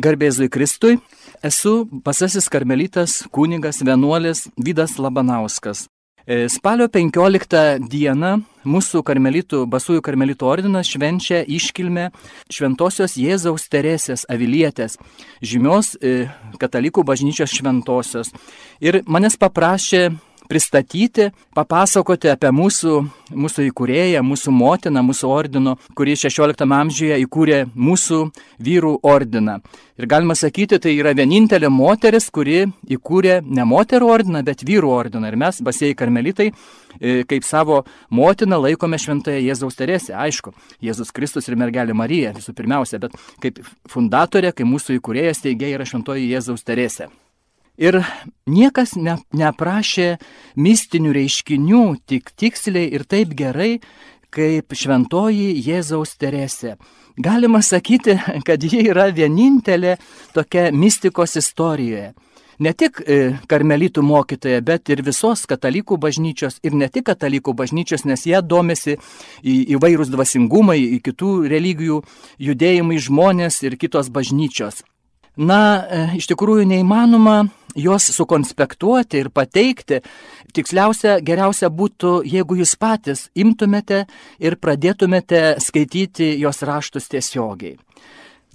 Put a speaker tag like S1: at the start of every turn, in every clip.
S1: Garbėzui Kristui, esu pasasis karmelitas, kunigas, vienuolis Vydas Labanauskas. E, spalio 15 dieną mūsų karmelitų, basųjų karmelitų ordinas švenčia iškilmę Šventojios Jėzaus Teresės Avilietės, žymios e, katalikų bažnyčios šventosios. Ir manęs paprašė pristatyti, papasakoti apie mūsų, mūsų įkūrėją, mūsų motiną, mūsų ordino, kuri 16 amžiuje įkūrė mūsų vyrų ordiną. Ir galima sakyti, tai yra vienintelė moteris, kuri įkūrė ne moterų ordiną, bet vyrų ordiną. Ir mes, basėjai karmelitai, e, kaip savo motiną laikome šventąją Jėzaus Teresę. Aišku, Jėzus Kristus ir mergelė Marija visų pirmiausia, bet kaip fundatorė, kaip mūsų įkūrėjas teigia yra šventoji Jėzaus Teresė. Ir niekas ne, neprašė mistinių reiškinių tik tiksliai ir taip gerai, kaip šventoji Jėzaus Teresė. Galima sakyti, kad ji yra vienintelė tokia mistikos istorijoje. Ne tik e, karmelitų mokytoja, bet ir visos katalikų bažnyčios ir ne tik katalikų bažnyčios, nes jie domisi įvairūs dvasingumai, kitų religijų judėjimai žmonės ir kitos bažnyčios. Na, e, iš tikrųjų neįmanoma juos sukonspektuoti ir pateikti, tiksliausia, geriausia būtų, jeigu jūs patys imtumėte ir pradėtumėte skaityti jos raštus tiesiogiai.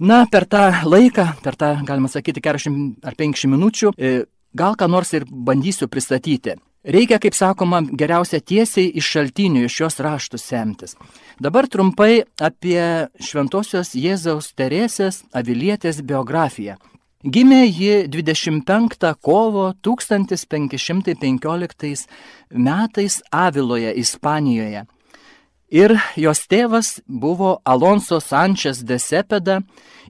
S1: Na, per tą laiką, per tą, galima sakyti, 40 ar 50 minučių, e, gal ką nors ir bandysiu pristatyti. Reikia, kaip sakoma, geriausia tiesiai iš šaltinių, iš jos raštų semtis. Dabar trumpai apie Šventojios Jėzaus Teresės Avilietės biografiją. Gimė ji 25 kovo 1515 metais Aviloje, Ispanijoje. Ir jos tėvas buvo Alonso Sančias de Sepeda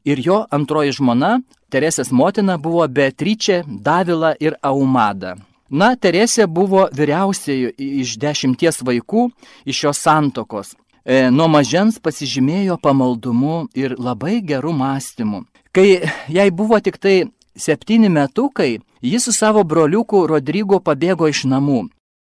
S1: ir jo antroji žmona, Teresės motina, buvo Beatričė, Davila ir Aumada. Na, Teresė buvo vyriausiai iš dešimties vaikų iš šios santokos. E, nuo mažens pasižymėjo pamaldumu ir labai gerų mąstymų. Kai jai buvo tik tai septyni metukai, jis su savo broliuku Rodrygo pabėgo iš namų.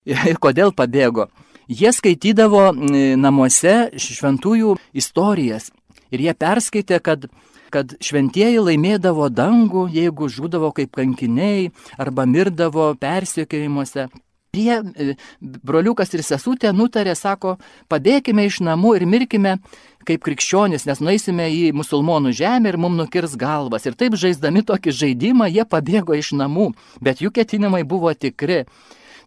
S1: Ir kodėl pabėgo? Jie skaitydavo namuose šventųjų istorijas. Ir jie perskaitė, kad, kad šventieji laimėdavo dangų, jeigu žudavo kaip kankiniai arba mirdavo persiekėjimuose. Jie, e, broliukas ir sesutė nutarė, sako, pabėkime iš namų ir mirkime kaip krikščionis, nes nueisime į musulmonų žemę ir mums nukirs galvas. Ir taip žaisdami tokį žaidimą, jie pabėgo iš namų, bet jų ketinimai buvo tikri.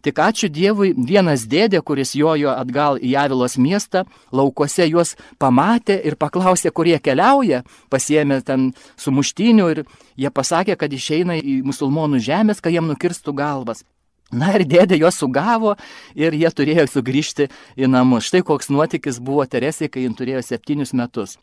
S1: Tik ačiū Dievui, vienas dėdė, kuris jojo atgal į Javilos miestą, laukose juos pamatė ir paklausė, kur jie keliauja, pasiemė ten sumuštinių ir jie pasakė, kad išeina į musulmonų žemės, kad jiem nukirstų galvas. Na ir dėdė juos sugavo ir jie turėjo sugrįžti į namus. Štai koks nuotykis buvo Teresė, kai jin turėjo septynius metus.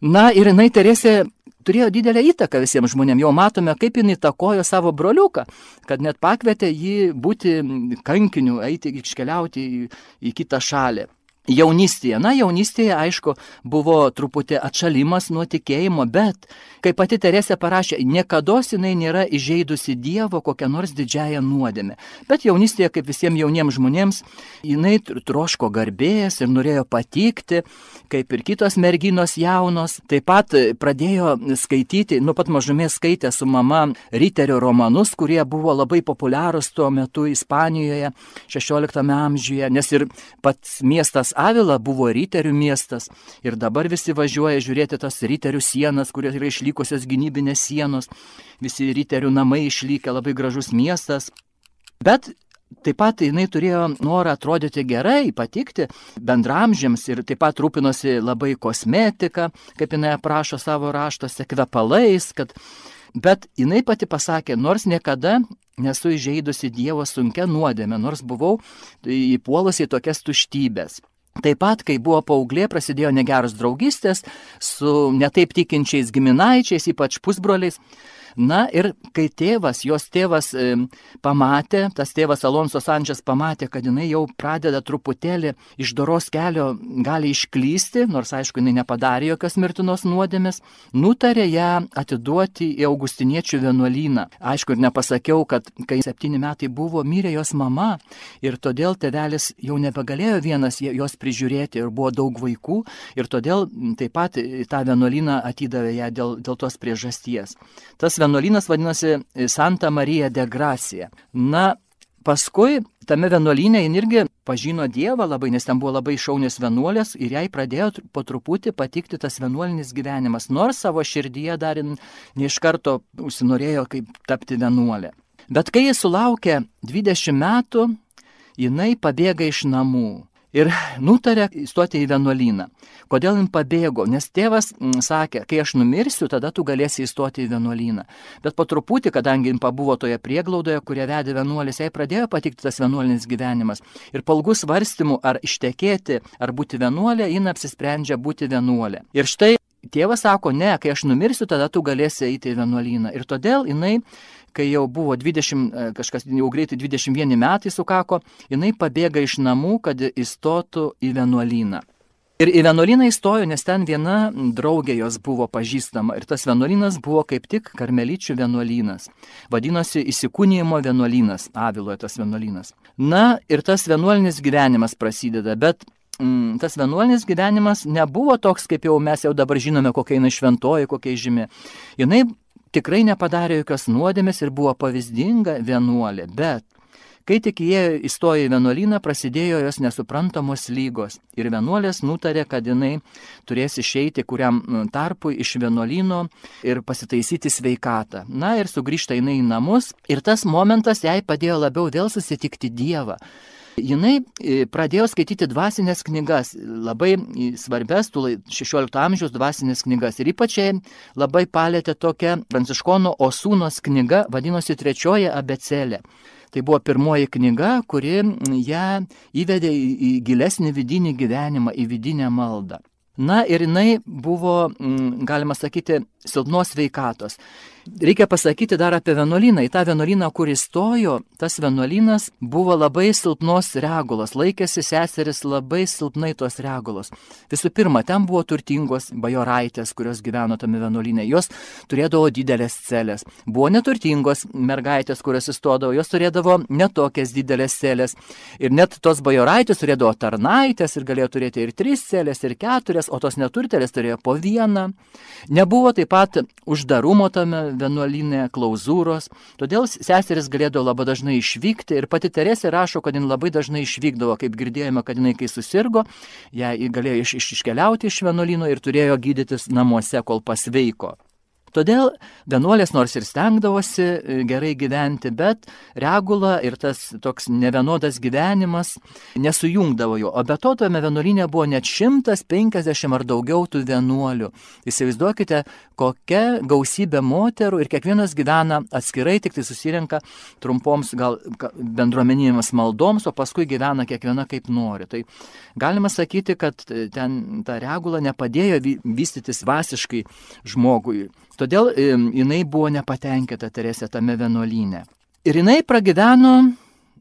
S1: Na ir jinai Teresė turėjo didelę įtaką visiems žmonėms. Jau matome, kaip jinai takojo savo broliuką, kad net pakvietė jį būti kankiniu, eiti iškeliauti į, į kitą šalį jaunystėje. Na, jaunystėje, aišku, buvo truputį atšalimas nuo tikėjimo, bet, kaip pati Teresė parašė, niekada jinai nėra įžeidusi Dievo kokią nors didžiąją nuodėmę. Bet jaunystėje, kaip visiems jauniems žmonėms, jinai troško garbės ir norėjo patikti, kaip ir kitos merginos jaunos. Taip pat pradėjo skaityti, nuo pat mažumės skaitė su mama Riterio romanus, kurie buvo labai populiarūs tuo metu Ispanijoje, 16 amžiuje, nes ir pats miestas Avila buvo ryterių miestas ir dabar visi važiuoja žiūrėti tas ryterių sienas, kurios yra išlikusios gynybinės sienos, visi ryterių namai išlikę, labai gražus miestas. Bet Taip pat jinai turėjo norą atrodyti gerai, patikti bendramžiams ir taip pat rūpinosi labai kosmetika, kaip jinai aprašo savo raštuose, kvepalais, kad... bet jinai pati pasakė, nors niekada nesu įžeidusi Dievo sunkia nuodėmė, nors buvau įpuolusi į tokias tuštybės. Taip pat, kai buvo paauglė, prasidėjo negeros draugystės su netaip tikinčiais giminaičiais, ypač pusbroliais. Na ir kai tėvas, jos tėvas e, pamatė, tas tėvas Alonso Sančias pamatė, kad jinai jau pradeda truputėlį iš doros kelio gali išklysti, nors aišku, jinai nepadarė jokios mirtinos nuodėmės, nutarė ją atiduoti į Augustiniečių vienuolyną. Aišku, ir nepasakiau, kad kai septyni metai buvo, mirė jos mama ir todėl tėvelis jau nebegalėjo vienas jos prižiūrėti ir buvo daug vaikų ir todėl taip pat tą vienuolyną atidavė ją dėl, dėl tos priežasties. Tas vienuolynas vadinasi Santa Marija de Gracia. Na, paskui tame vienuolyne jin irgi pažino Dievą labai, nes ten buvo labai šaunės vienuolės ir jai pradėjo po truputį patikti tas vienuolinis gyvenimas, nors savo širdyje dar ne iš karto užsinorėjo kaip tapti vienuolė. Bet kai jis sulaukė 20 metų, jinai pabėga iš namų ir nutarė įstoti į vienuolyną. Kodėl jin pabėgo? Nes tėvas m, mm, sakė, kai aš numirsiu, tada tu galėsi įstoti į vienuolyną. Bet po truputį, kadangi jin pabuvo toje prieglaudoje, kurie vedė vienuolis, jai pradėjo patikti tas vienuolinis gyvenimas. Ir palgus svarstymų, ar ištekėti, ar būti vienuolė, jin apsisprendžia būti vienuolė. Ir štai tėvas sako, ne, kai aš numirsiu, tada tu galėsi eiti į vienuolyną. Ir todėl jinai kai jau buvo 20, e, kažkas jau greitai 21 metai sukako, jinai pabėga iš namų, kad įstotų į vienuolyną. Ir į vienuolyną įstojo, nes ten viena draugė jos buvo pažįstama. Ir tas vienuolynas buvo kaip tik karmelyčių vienuolynas. Vadinosi įsikūnyjimo vienuolynas, Aviloje tas vienuolynas. Na ir tas vienuolinis gyvenimas prasideda, bet mm, tas vienuolinis gyvenimas nebuvo toks, kaip jau mes jau dabar žinome, kokia jinai šventoji, kokia žymi. Jinai tikrai nepadarė jokios nuodėmės ir buvo pavyzdinga vienuolė, bet kai tik jie įstojo į vienuolyną, prasidėjo jos nesuprantamos lygos ir vienuolės nutarė, kad jinai turės išeiti kuriam tarpui iš vienuolyno ir pasitaisyti sveikatą. Na ir sugrįžta jinai į namus ir tas momentas jai padėjo labiau vėl susitikti Dievą jinai e, pradėjo skaityti dvasinės knygas, labai svarbes tų 16 amžiaus dvasinės knygas. Ir ypač labai palėtė tokia Pranciškono Osūnos knyga, vadinosi Trečioji abecelė. Tai buvo pirmoji knyga, kuri ją įvedė į gilesnį vidinį gyvenimą, į vidinę maldą. Na ir jinai buvo, galima sakyti, silpnos veikatos. Reikia pasakyti dar apie vienuolyną. Į tą vienuolyną, kur įstojo, tas vienuolynas buvo labai silpnos regulos, laikėsi seseris labai silpnai tos regulos. Visų pirma, ten buvo turtingos bajoraitės, kurios gyveno tame vienuolynė. Jos turėdavo didelės celės. Buvo neturtingos mergaitės, kurios įstodavo, jos turėdavo netokias didelės celės. Ir net tos bajoraitės turėdavo tarnaitės ir galėjo turėti ir tris celės, ir keturias, o tos neturtelės turėjo po vieną. Nebuvo taip pat uždarumo tame vienuolinė klauzūros, todėl seseris galėdavo labai dažnai išvykti ir pati Teresė rašo, kad jin labai dažnai išvykdavo, kaip girdėjome, kad jinai kai susirgo, ją galėjo iš, iš, iškeliauti iš vienuolino ir turėjo gydytis namuose, kol pasveiko. Todėl vienuolės nors ir stengdavosi e, gerai gyventi, bet regula ir tas toks nevienodas gyvenimas nesujungdavo jo. O be to, tame vienuolinė buvo net 150 ar daugiau tų vienuolių. Įsivaizduokite, kokia gausybė moterų ir kiekvienas gyvena atskirai, tik tai susirenka trumpoms gal bendruomeninėms maldoms, o paskui gyvena kiekviena kaip nori. Tai galima sakyti, kad ten ta regula nepadėjo vystytis vasiškai žmogui. Todėl jinai buvo nepatenkinta Teresė tame vienuolyne. Ir jinai pragyveno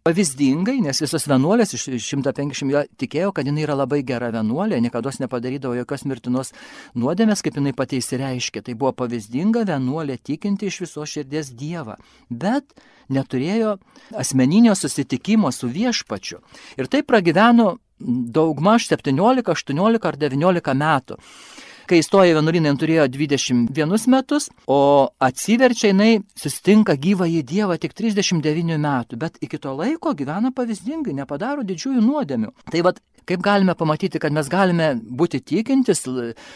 S1: pavyzdingai, nes visos vienuolės iš 150 jo tikėjo, kad jinai yra labai gera vienuolė, niekada nepadarydavo jokios mirtinos nuodėmės, kaip jinai pati įsireiškė. Tai buvo pavyzdinga vienuolė tikinti iš viso širdies Dievą, bet neturėjo asmeninio susitikimo su viešpačiu. Ir tai pragyveno daugmaž 17, 18 ar 19 metų. Kai įstojo į vienuolyną, jin turėjo 21 metus, o atsiverčia jinai sustinka gyvą į Dievą tik 39 metų, bet iki to laiko gyvena pavyzdingai, nepadaro didžiųjų nuodėmių. Tai vad, kaip galime pamatyti, kad mes galime būti tikintis,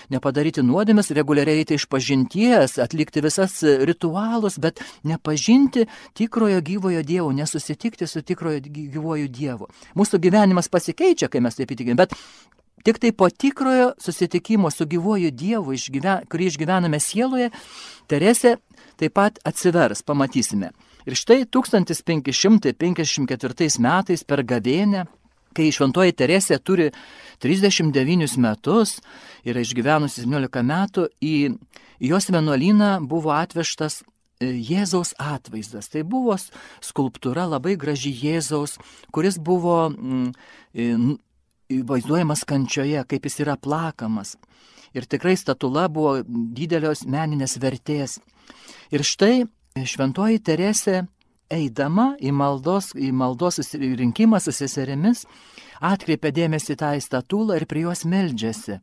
S1: nepadaryti nuodėmės, reguliariai eiti iš pažinties, atlikti visas ritualus, bet nepažinti tikrojo gyvojo Dievo, nesusitikti su tikrojo gyvoju Dievu. Mūsų gyvenimas pasikeičia, kai mes taip įtikim, bet Tik tai po tikrojo susitikimo su gyvuoju Dievu, išgyven, kurį išgyvename sieloje, Teresė taip pat atsivers, pamatysime. Ir štai 1554 metais per gavėnę, kai šventoji Teresė turi 39 metus ir išgyvenusi 17 metų, į jos vienuolyną buvo atvežtas e, Jėzaus atvaizdas. Tai buvo skulptūra labai graži Jėzaus, kuris buvo mm, vaizduojamas kančioje, kaip jis yra plakamas. Ir tikrai statula buvo didelios meninės vertės. Ir štai šventoji Teresė, eidama į maldos, į maldos rinkimą su seserimis, atkreipia dėmesį tą statulą ir prie jos meldžiasi.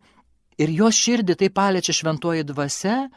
S1: Ir jos širdį tai paliečia šventoji dvasia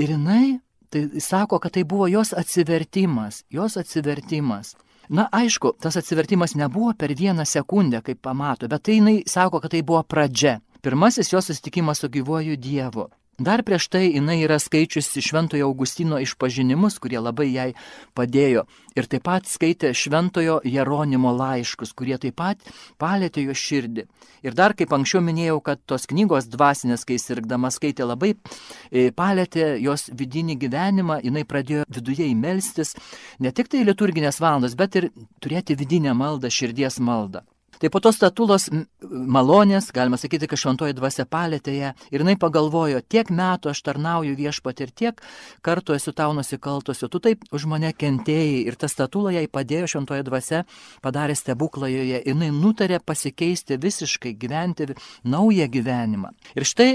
S1: ir jinai tai sako, kad tai buvo jos atsivertimas, jos atsivertimas. Na aišku, tas atsivertimas nebuvo per vieną sekundę, kaip pamato, bet tai jinai sako, kad tai buvo pradžia. Pirmasis jos susitikimas su gyvuoju Dievu. Dar prieš tai jinai yra skaičiusi Šventojo Augustino išpažinimus, kurie labai jai padėjo. Ir taip pat skaitė Šventojo Jeronimo laiškus, kurie taip pat palėtė jo širdį. Ir dar kaip anksčiau minėjau, kad tos knygos dvasinės, kai sirgdama skaitė, labai e, palėtė jos vidinį gyvenimą, jinai pradėjo viduje įmelstis ne tik tai liturginės valandas, bet ir turėti vidinę maldą, širdies maldą. Tai po tos statulos malonės, galima sakyti, kad šventoji dvasia palėtė ją ir jinai pagalvojo, tiek metų aš tarnauju viešpat ir tiek kartų esu tau nusikaltusi, tu taip už mane kentėjai ir ta statula jai padėjo šventoji dvasia, padarė stebuklą joje, jinai nutarė pasikeisti visiškai, gyventi naują gyvenimą. Ir štai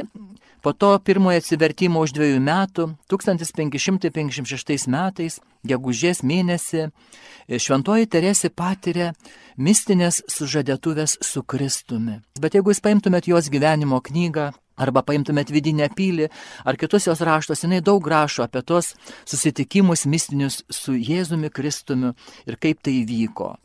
S1: Po to pirmojo atsivertimo už dviejų metų, 1556 metais, gegužės mėnesį, šventoji Teresė patiria mistinės sužadėtuvės su Kristumi. Bet jeigu jūs paimtumėt jos gyvenimo knygą, arba paimtumėt vidinę pilį, ar kitus jos raštus, jinai daug rašo apie tos susitikimus mistinius su Jėzumi Kristumi ir kaip tai vyko.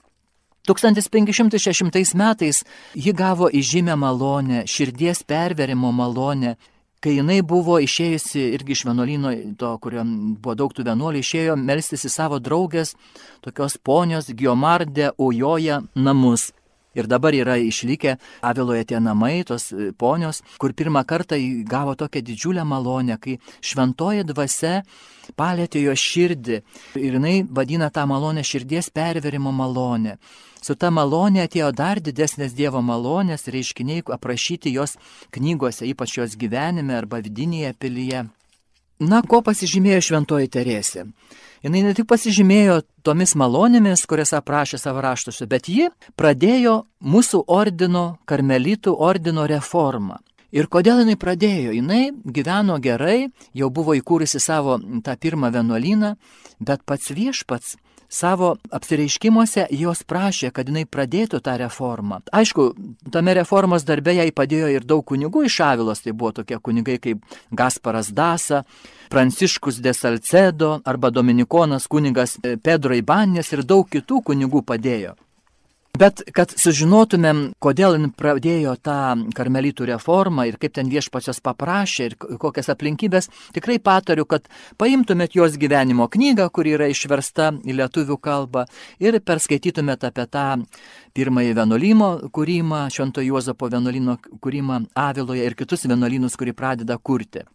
S1: 1560 metais ji gavo įžymę malonę, širdies perverimo malonę kai jinai buvo išėjusi irgi iš vienuolino, to, kurio buvo daug tų vienuolių, išėjo melstis į savo draugės, tokios ponios Giomardė Ujoja namus. Ir dabar yra išlikę Aviloje tie namai, tos e, ponios, kur pirmą kartą gavo tokią didžiulę malonę, kai šventoji dvasia palėtė jo širdį ir jinai vadina tą malonę širdies perverimo malonę. Su ta malonė atėjo dar didesnės Dievo malonės reiškiniai aprašyti jos knygose, ypač jos gyvenime arba vidinėje pilyje. Na, ko pasižymėjo šventoji Teresė? Jis ne tik pasižymėjo tomis malonėmis, kurias aprašė savo raštuose, bet ji pradėjo mūsų ordino, karmelitų ordino reformą. Ir kodėl jinai pradėjo? Jinai gyveno gerai, jau buvo įkūrusi savo tą pirmą vienuolyną, bet pats viešpats savo apsireiškimuose jos prašė, kad jinai pradėtų tą reformą. Aišku, tame reformos darbe jai padėjo ir daug kunigų iš Avilos, tai buvo tokie kunigai kaip Gasparas Dasa, Pranciškus de Salcedo arba Dominikonas kunigas Pedro Ibanės ir daug kitų kunigų padėjo. Bet kad sužinotumėm, kodėl jin pradėjo tą karmelitų reformą ir kaip ten viešpačios paprašė ir kokias aplinkybės, tikrai patariu, kad paimtumėt jos gyvenimo knygą, kuri yra išversta į lietuvių kalbą ir perskaitytumėt apie tą pirmąjį vienuolyno kūrimą, Švento Juozapo vienuolyno kūrimą Aviloje ir kitus vienuolynus, kurį pradeda kurti.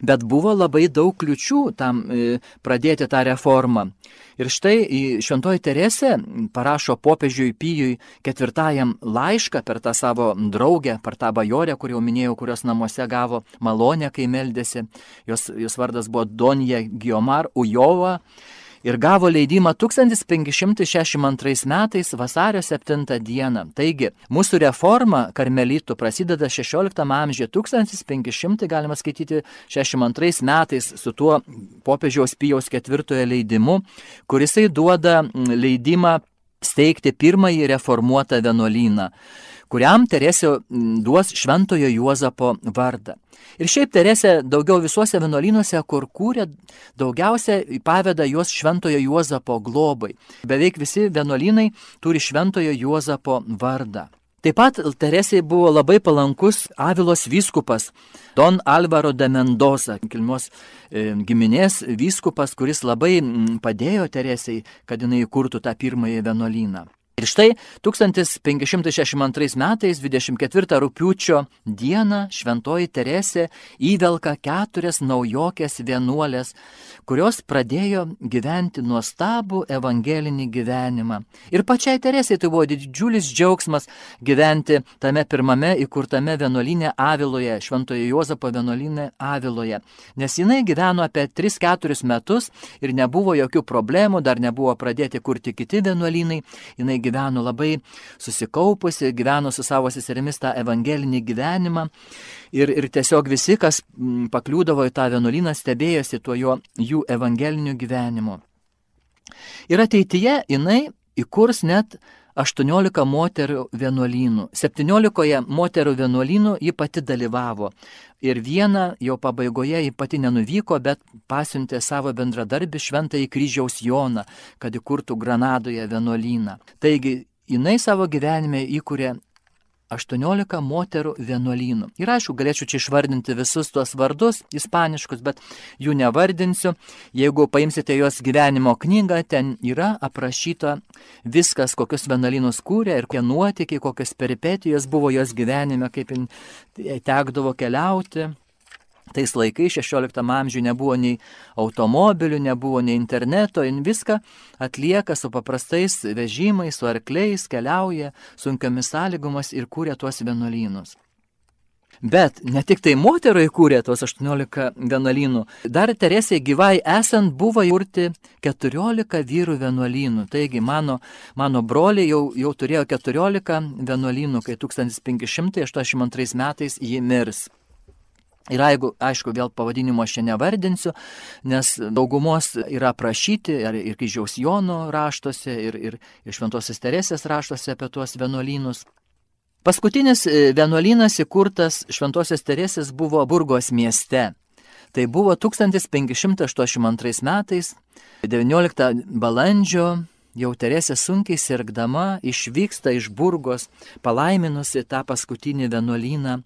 S1: Bet buvo labai daug kliučių tam e, pradėti tą reformą. Ir štai Šventoji Teresė parašo popiežiui Pijui ketvirtajam laišką per tą savo draugę, per tą bajorę, kur jau minėjau, kurios namuose gavo malonę, kai meldėsi. Jos, jos vardas buvo Donija Giomar Ujova ir gavo leidimą 1562 metais vasario 7 dieną. Taigi, mūsų reforma karmelitų prasideda 16 amžiuje, 1500 galima skaityti 62 metais su tuo popiežiaus Pijaus ketvirtojo leidimu, kurisai duoda leidimą steigti pirmąjį reformuotą vienuolyną kuriam Teresė duos Šventojo Juozapo vardą. Ir šiaip Teresė daugiau visuose vienuolynuose, kur kūrė, daugiausia paveda juos Šventojo Juozapo globai. Beveik visi vienuolynai turi Šventojo Juozapo vardą. Taip pat Teresė buvo labai palankus Avilos vyskupas Don Alvaro de Mendoza, kilmos e, giminės vyskupas, kuris labai padėjo Teresėjai, kad jinai įkurtų tą pirmąjį vienuolyną. Ir štai 1562 metais 24 rūpiučio dieną šventoji Teresė įvelka keturias naujokės vienuolės, kurios pradėjo gyventi nuostabų evangelinį gyvenimą. Ir pačiai Teresė tai buvo didžiulis džiaugsmas gyventi tame pirmame įkurtame vienuolinė Aviloje, šventojo Jozapo vienuolinė Aviloje, nes jinai gyveno apie 3-4 metus ir nebuvo jokių problemų, dar nebuvo pradėti kurti kiti vienuolinai. Jinai gyveno labai susikaupusi, gyveno su savo seserimis tą evangelinį gyvenimą ir, ir tiesiog visi, kas pakliūdavo į tą vienuolyną, stebėjosi tuo jo, jų evangeliniu gyvenimu. Ir ateityje jinai įkurs net 18 moterų vienuolynų. 17 moterų vienuolynų ji pati dalyvavo. Ir vieną jo pabaigoje ji pati nenuvyko, bet pasiuntė savo bendradarbį šventąjį kryžiaus Joną, kad įkurtų Granadoje vienuolyną. Taigi jinai savo gyvenime įkūrė 18 moterų vienuolynų. Ir aišku, galėčiau čia išvardinti visus tuos vardus ispaniškus, bet jų nevardinsiu. Jeigu paimsite jos gyvenimo knygą, ten yra aprašyta viskas, kokius vienuolynus kūrė ir kokie nuotykiai, kokios peripetijos buvo jos gyvenime, kaip tekdavo keliauti, Tais laikais 16 amžiuje nebuvo nei automobilių, nebuvo nei interneto, in viską atlieka su paprastais vežimais, su arkliais, keliauja sunkiomis sąlygomis ir kūrė tuos vienuolynus. Bet ne tik tai moterų įkūrė tuos 18 vienuolynų, dar Teresė gyvai esant buvo įkurti 14 vyrų vienuolynų. Taigi mano, mano broliai jau, jau turėjo 14 vienuolynų, kai 1582 metais jį mirs. Ir jeigu, aišku, vėl pavadinimo aš čia nevardinsiu, nes daugumos yra aprašyti ir, ir kryžiaus Jono raštuose, ir, ir, ir Šventosios Teresės raštuose apie tuos vienuolynus. Paskutinis e, vienuolynas įkurtas Šventosios Teresės buvo Burgos mieste. Tai buvo 1582 metais, 19 balandžio jau Teresė sunkiai sirgdama išvyksta iš Burgos, palaiminusi tą paskutinį vienuolyną.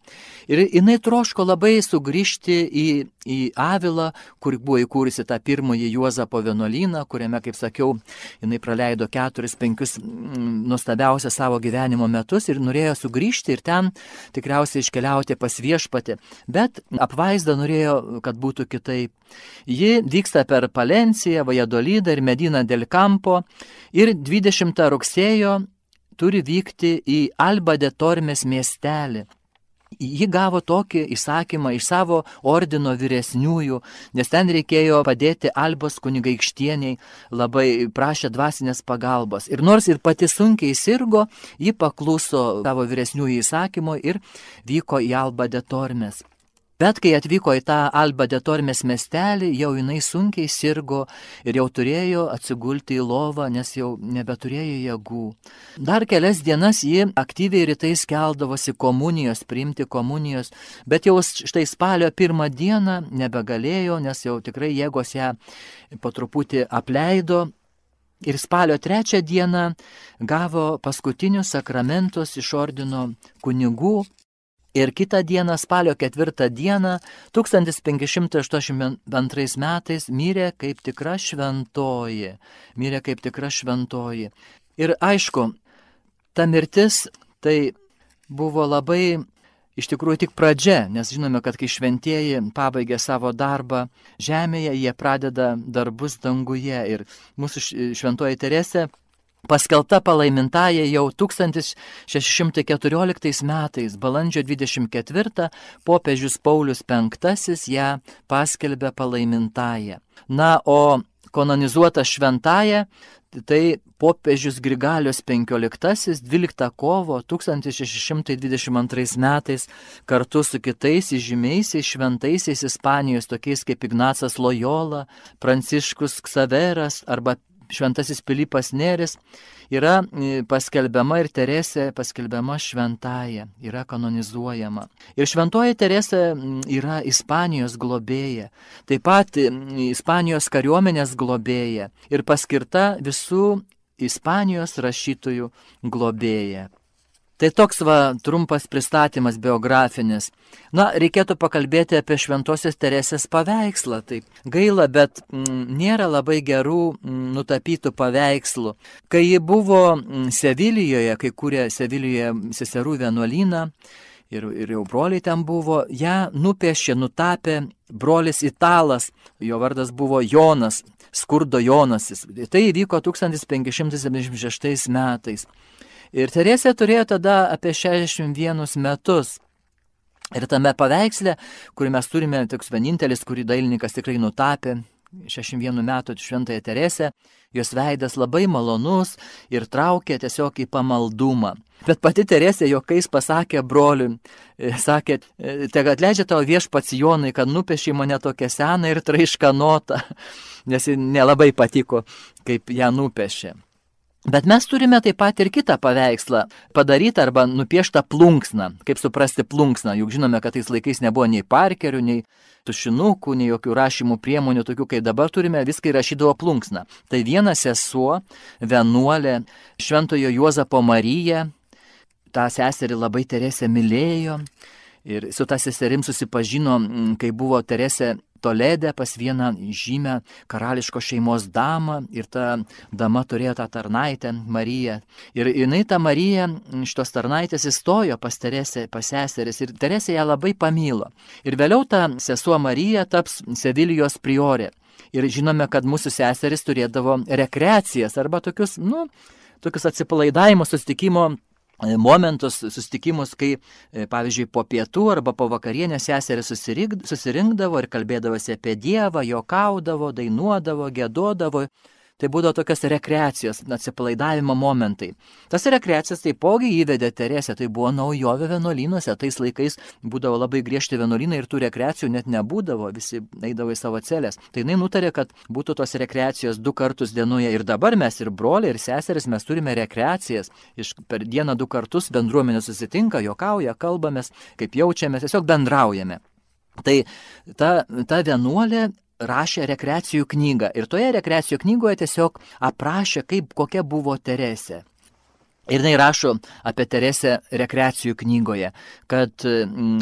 S1: Ir jinai troško labai sugrįžti į, į Avilą, kur buvo įkūrusi tą pirmąjį Juozapo vienuolyną, kuriame, kaip sakiau, jinai praleido keturis, penkius mm, nuostabiausią savo gyvenimo metus ir norėjo sugrįžti ir ten tikriausiai iškeliauti pas viešpatį. Bet apvaizda norėjo, kad būtų kitaip. Ji vyksta per Palenciją, Vajadolidą ir Mediną del Campo ir 20 rugsėjo turi vykti į Alba de Tormes miestelį. Ji gavo tokį įsakymą iš savo ordino vyresniųjų, nes ten reikėjo padėti Albos kunigaikštieniai, labai prašė dvasinės pagalbos. Ir nors ir pati sunkiai sirgo, ji pakluso savo vyresniųjų įsakymo ir vyko į Alba de Tormes. Bet kai atvyko į tą Alba de Tormes miestelį, jau jinai sunkiai sirgo ir jau turėjo atsigulti į lovą, nes jau nebeturėjo jėgų. Dar kelias dienas ji aktyviai rytais keldavosi komunijos, priimti komunijos, bet jau štai spalio pirmą dieną nebegalėjo, nes jau tikrai jėgos ją po truputį apleido, Ir spalio trečią dieną gavo paskutinius sakramentus iš ordino kunigų Ir kitą dieną, spalio ketvirtą dieną, 1582 metais mirė kaip tikra šventoji. Mirė kaip tikra šventoji. Ir aišku, ta mirtis tai buvo labai iš tikrųjų tik pradžia, nes žinome, kad kai šventieji pabaigia savo darbą žemėje, jie pradeda darbus danguje. Ir mūsų šventoji Teresė Paskelta palaimintaja jau 1614 metais, balandžio 24, popiežius Paulius V ją paskelbė palaimintaja. Na, o kanonizuota šventaja, tai popiežius Grigalius XV 12 kovo 1622 metais kartu su kitais įžymiaisiais šventaisiais Ispanijos, tokiais kaip Ignacas Loyola, Pranciškus Ksaveras arba šventasis Pilypas Nėris, yra e, paskelbiama ir Teresė paskelbiama šventaja, yra kanonizuojama. Ir šventoji Teresė yra Ispanijos globėja, taip pat Ispanijos kariuomenės globėja ir paskirta visų Ispanijos rašytojų globėja. Tai toks va trumpas pristatymas biografinis. Na, reikėtų pakalbėti apie Šventojios Teresės paveikslą. Taip gaila, bet mm, nėra labai gerų mm, nutapytų paveikslų. Kai ji buvo mm, Sevilijoje, kai kūrė Sevilijoje seserų vienuolyną, ir, ir jau broliai ten buvo, ją nupiešė, nutapė brolis Italas, jo vardas buvo Jonas, skurdo Jonasis. Tai įvyko 1576 metais. Ir Teresė turėjo tada apie 61 metus. Ir tame paveiksle, kurį mes turime, toks vienintelis, kurį dailininkas tikrai nutapė, 61 metų šventąją Teresę, jos veidas labai malonus ir traukė tiesiog į pamaldumą. Bet pati Teresė jokais pasakė broliui, e, sakė, e, te atleidžia tavo viešpats Jonai, kad nupiešiai mane tokią seną ir traiškanotą, nes ji nelabai patiko, kaip ją nupiešė. Bet mes turime taip pat ir kitą paveikslą padarytą arba nupieštą plunksną. Kaip suprasti plunksną, juk žinome, kad tais laikais nebuvo nei parkerių, nei tušinukų, nei jokių rašymų priemonių, tokių kaip dabar turime, viską rašydavo plunksną. Tai viena sesuo, vienuolė, šventojo Juozapo Marija, tą seserį labai Teresė mylėjo ir su tą seserim susipažino, kai buvo Teresė Toledė pas vieną žymę karališko šeimos damą ir ta dama turėjo tą tarnaitę Mariją. Ir jinai tą Mariją, šitos tarnaitės įstojo pas Teresę, pas seseris ir Teresė ją labai pamylo. Ir vėliau ta sesuo Marija taps Sevilijos priorė. Ir žinome, kad mūsų seseris turėdavo rekreacijas arba tokius, nu, tokius atsipalaidavimo, sustikimo E, momentus, susitikimus, kai, e, pavyzdžiui, po pietų arba po vakarienės seserį susirinkdavo ir kalbėdavosi apie Dievą, jokaudavo, dainuodavo, gėdodavo Tai būdavo tokios rekreacijos, atsipalaidavimo momentai. Tas rekreacijas taipogi įvedė Teresė, tai buvo naujovė vienuolynuose, tais laikais būdavo labai griežti vienuolynai ir tų rekreacijų net nebūdavo, visi eidavo į savo celės. Tai jinai nutarė, kad būtų tos rekreacijos du kartus dienoje ir dabar mes ir broliai, ir seseris mes turime rekreacijas. Iš per dieną du kartus bendruomenė susitinka, jokauja, kalbamės, kaip jaučiamės, tiesiog bendraujame. Tai ta, ta vienuolė rašė rekreacijų knygą ir toje rekreacijų knygoje tiesiog aprašė, kaip kokia buvo Teresė. Ir jinai rašo apie Teresę rekreacijų knygoje, kad mm,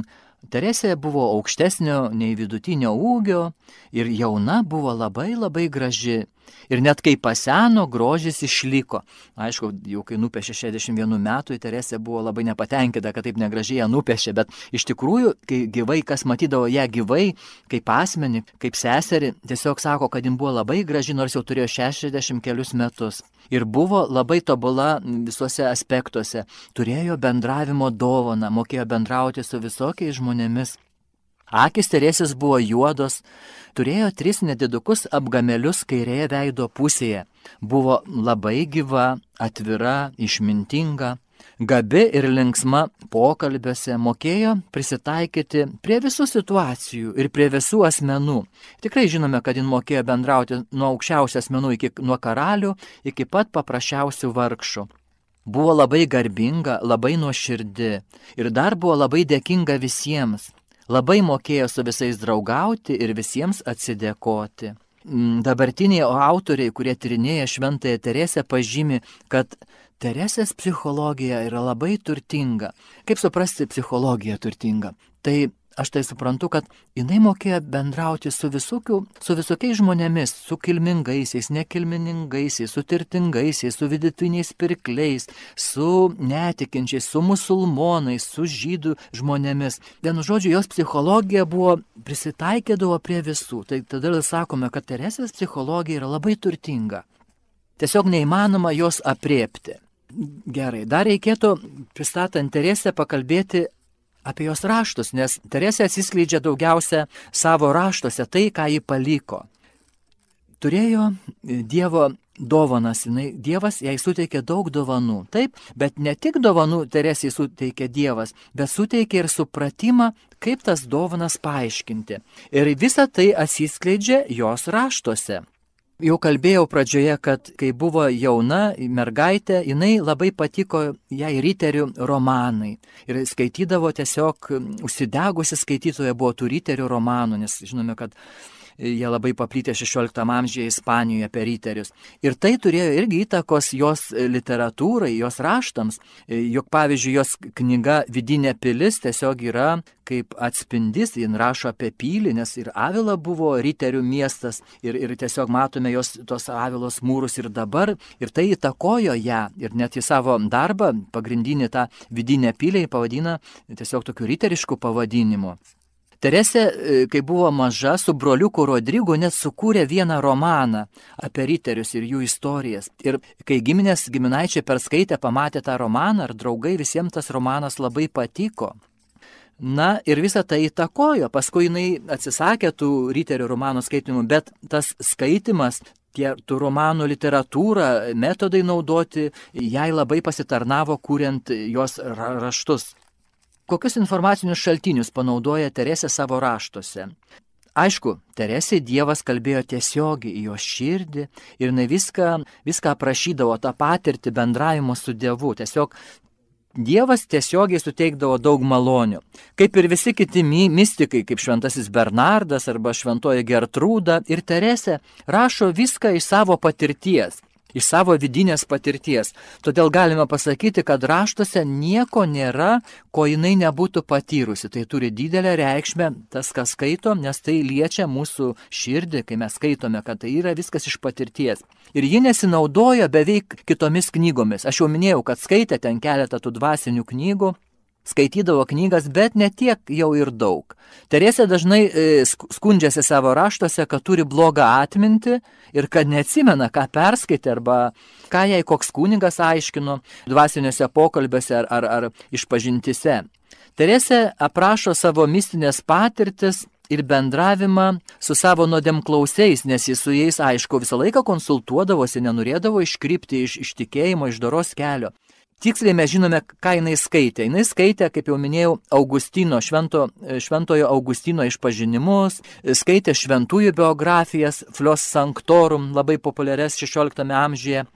S1: Teresė buvo aukštesnio nei vidutinio ūgio ir jauna buvo labai labai graži. Ir net kai paseno, grožis išliko. Aišku, jau kai nupešė 61 metų, Teresė buvo labai nepatenkinta, kad taip negražiai ją nupešė, bet iš tikrųjų, kai gyvai, kas matydavo ją gyvai, kaip asmenį, kaip seserį, tiesiog sako, kad jin buvo labai graži, nors jau turėjo 60 kelius metus. Ir buvo labai tobula visuose aspektuose. Turėjo bendravimo dovaną, mokėjo bendrauti su visokiais žmonėmis. Akis Teresės buvo juodos, turėjo tris nedidukus apgamelius kairėje veido pusėje, buvo labai gyva, atvira, išmintinga, gabi ir linksma pokalbiuose, mokėjo prisitaikyti prie visų situacijų ir prie visų asmenų. Tikrai žinome, kad jin mokėjo bendrauti nuo aukščiausių asmenų iki nuo karalių iki pat paprasčiausių vargšų. Buvo labai garbinga, labai nuoširdi ir dar buvo labai dėkinga visiems labai mokėjo su visais draugauti ir visiems atsidėkoti. Mm, dabartiniai autoriai, kurie tyrinėja Šventąją Teresę, pažymi, kad Teresės psichologija yra labai turtinga. Kaip suprasti psichologiją turtinga? Tai aš tai suprantu, kad jinai mokėjo bendrauti su, visokiu, su visokiais žmonėmis, su kilmingaisiais, nekilminingaisiais, su turtingaisiais, su vidutiniais pirkliais, su netikinčiais, su musulmonais, su žydų žmonėmis. Vienu žodžiu, jos psichologija buvo prisitaikydavo prie visų. Tai tada sakome, kad Teresės psichologija yra labai turtinga. Tiesiog neįmanoma jos apriepti. Gerai, dar reikėtų, pristatant Teresę, pakalbėti apie jos raštus, nes Teresė atsiskleidžia daugiausia savo raštuose tai, ką ji paliko. Turėjo Dievo dovanas, jinai, Dievas jai suteikė daug dovanų. Taip, bet ne tik dovanų Teresijai suteikė Dievas, bet suteikė ir supratimą, kaip tas dovanas paaiškinti. Ir visa tai atsiskleidžia jos raštuose. Jau kalbėjau pradžioje, kad kai buvo jauna mergaitė, jinai labai patiko jai riterių romanai. Ir skaitydavo tiesiog, užsidegusi skaitytoja buvo tų riterių romanų, nes žinome, kad jie labai paplytė 16 amžiuje Ispanijoje per riterius. Ir tai turėjo irgi įtakos jos literatūrai, jos raštams, juk pavyzdžiui, jos knyga Vidinė pilis tiesiog yra kaip atspindys, jin rašo apie pylį, nes ir Avila buvo riterių miestas ir, ir tiesiog matome jos tos Avilos mūrus ir dabar, ir tai įtakojo ją ir net į savo darbą pagrindinį tą vidinę pylį pavadina tiesiog tokiu riterišku pavadinimu. Teresė, e, kai buvo maža, su broliuku Rodrygu net sukūrė vieną romaną apie riterius ir jų istorijas. Ir kai giminės giminaičiai perskaitė, pamatė tą romaną, ar draugai visiems tas romanas labai patiko. Na ir visa tai įtakojo, paskui jinai atsisakė tų riterių romanų skaitimų, bet tas skaitimas, tie tų romanų literatūra, metodai naudoti, jai labai pasitarnavo, kuriant jos raštus. Kokius informacinius šaltinius panaudoja Teresė savo raštuose? Aišku, Teresė Dievas kalbėjo tiesiogiai į jo širdį ir jinai viską, viską aprašydavo, tą patirtį bendravimo su Dievu. Tiesiog Dievas tiesiogiai suteikdavo daug malonių. Kaip ir visi kiti mystikai, kaip šventasis Bernardas arba šventoji Gertrūda ir Teresė, rašo viską iš savo patirties iš savo vidinės patirties. Todėl galime pasakyti, kad raštuose nieko nėra, ko jinai nebūtų patyrusi. Tai turi didelę reikšmę tas, kas skaito, nes tai liečia mūsų širdį, kai mes skaitome, kad tai yra viskas iš patirties. Ir ji nesinaudoja beveik kitomis knygomis. Aš jau minėjau, kad skaitė ten keletą tų dvasinių knygų, skaitydavo knygas, bet ne tiek jau ir daug. Teresė dažnai e, skundžiasi savo raštuose, kad turi blogą atmintį ir kad neatsimena, ką perskaitė arba ką jai koks kunigas aiškino dvasiniuose pokalbiuose ar, ar, ar išpažintise. Teresė aprašo savo mistinės patirtis ir bendravimą su savo nuodėmklausiais, nes jis su jais, aišku, visą laiką konsultuodavosi, nenorėdavo iškrypti iš, iš tikėjimo, iš doros kelio. Tiksliai mes žinome, ką jinai skaitė. Jinai skaitė, kaip jau minėjau, Augustino, švento, šventojo Augustino išpažinimus, skaitė šventųjų biografijas, Flios Sanctorum, labai populiarias 16 amžiuje.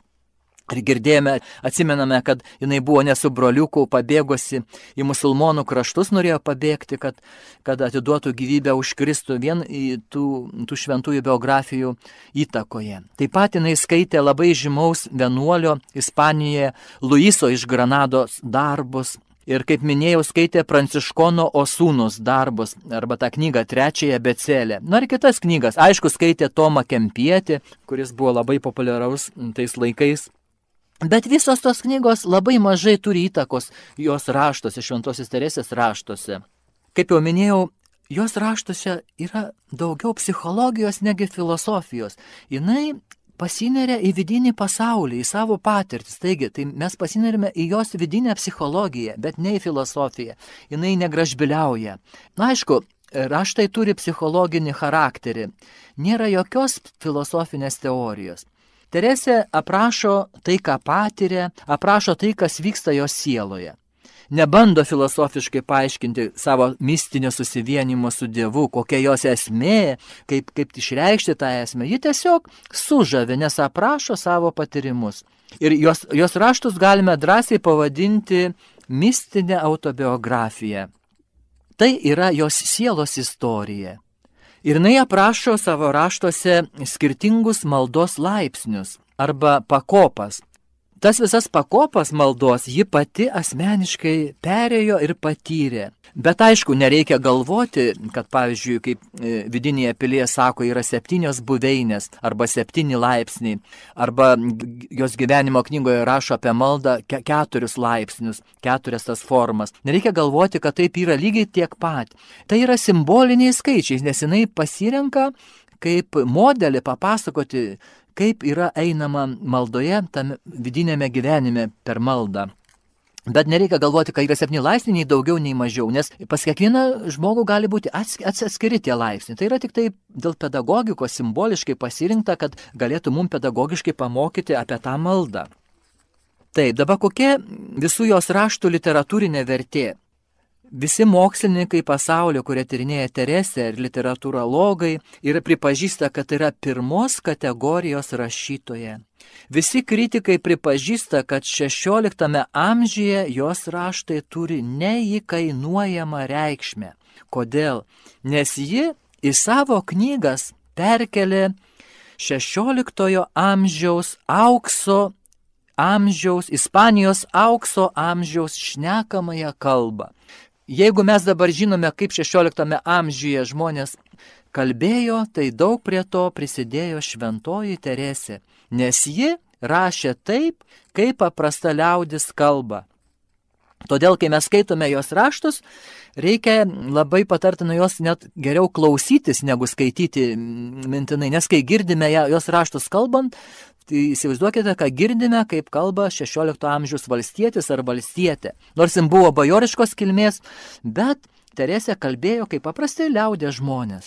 S1: Ir girdėjome, atsimename, kad jinai buvo nesu broliuku, pabėgusi į musulmonų kraštus, norėjo pabėgti, kad, kad atiduotų gyvybę už Kristų vien į tų, tų šventųjų biografijų įtakoje. Taip pat jinai skaitė labai žymaus vienuolio Ispanijoje Luiso iš Granados darbus. Ir kaip minėjau, skaitė Pranciškono Osūnus darbus, arba tą knygą trečiąją becelę. Na ir kitas knygas. Aišku, skaitė Tomą Kempietį, kuris buvo labai populiaraus tais laikais. Bet visos tos knygos labai mažai turi įtakos jos raštuose, šventosios teresės raštuose. Kaip jau minėjau, jos raštuose yra daugiau psichologijos negi filosofijos. Jis pasineria į vidinį pasaulį, į savo patirtis. Taigi, tai mes pasinerime į jos vidinę psichologiją, bet ne į filosofiją. Jis negražbiliauja. Na aišku, raštai turi psichologinį charakterį. Nėra jokios filosofinės teorijos. Teresė aprašo tai, ką patiria, aprašo tai, kas vyksta jos sieloje. Nebando filosofiškai paaiškinti savo mistinio susivienimo su Dievu, kokia jos esmė, kaip, kaip išreikšti tą esmę. Ji tiesiog sužavė, nes aprašo savo patyrimus. Ir jos, jos raštus galime drąsiai pavadinti mistinę autobiografiją. Tai yra jos sielos istorija. Ir jinai aprašo savo raštuose skirtingus maldos laipsnius arba pakopas. Tas visas pakopas maldos ji pati asmeniškai perėjo ir patyrė. Bet aišku, nereikia galvoti, kad pavyzdžiui, kaip e, vidinėje pilyje sako, yra septynios buveinės arba septyni laipsniai, arba jos gyvenimo knygoje rašo apie maldą keturis laipsnius, keturias tas formas. Nereikia galvoti, kad taip yra lygiai tiek pat. Tai yra simboliniai skaičiai, nes jinai pasirenka kaip modelį papasakoti kaip yra einama maldoje, tam vidinėme gyvenime per maldą. Bet nereikia galvoti, kad yra septyni laipsniai, nei daugiau, nei mažiau, nes pas kiekvieną žmogų gali būti atskiri tie laipsniai. Tai yra tik tai dėl pedagogikos simboliškai pasirinkta, kad galėtų mums pedagogiškai pamokyti apie tą maldą. Taip, dabar kokia visų jos raštų literatūrinė vertė? Visi mokslininkai pasaulio, kurie tyrinėja Teresę ir literatūrologai, yra pripažįsta, kad tai yra pirmos kategorijos rašytoja. Visi kritikai pripažįsta, kad XVI amžiuje jos raštai turi neįkainuojamą reikšmę. Kodėl? Nes ji į savo knygas perkelė 16 amžiaus aukso amžiaus, Ispanijos aukso amžiaus šnekamąją kalbą. Jeigu mes dabar žinome, kaip 16 amžiuje žmonės kalbėjo, tai daug prie to prisidėjo šventoji Teresė, nes ji rašė taip, kaip paprasta liaudis kalba. Todėl, kai mes skaitome jos raštus, reikia labai patartina jos net geriau klausytis, negu skaityti mintinai, nes kai girdime jos raštus kalbant, įsivaizduokite, ką girdime, kaip kalba 16 amžiaus valstietis ar valstietė. Nors jis buvo bajoriškos kilmės, bet Teresė kalbėjo kaip paprastai liaudė žmonės.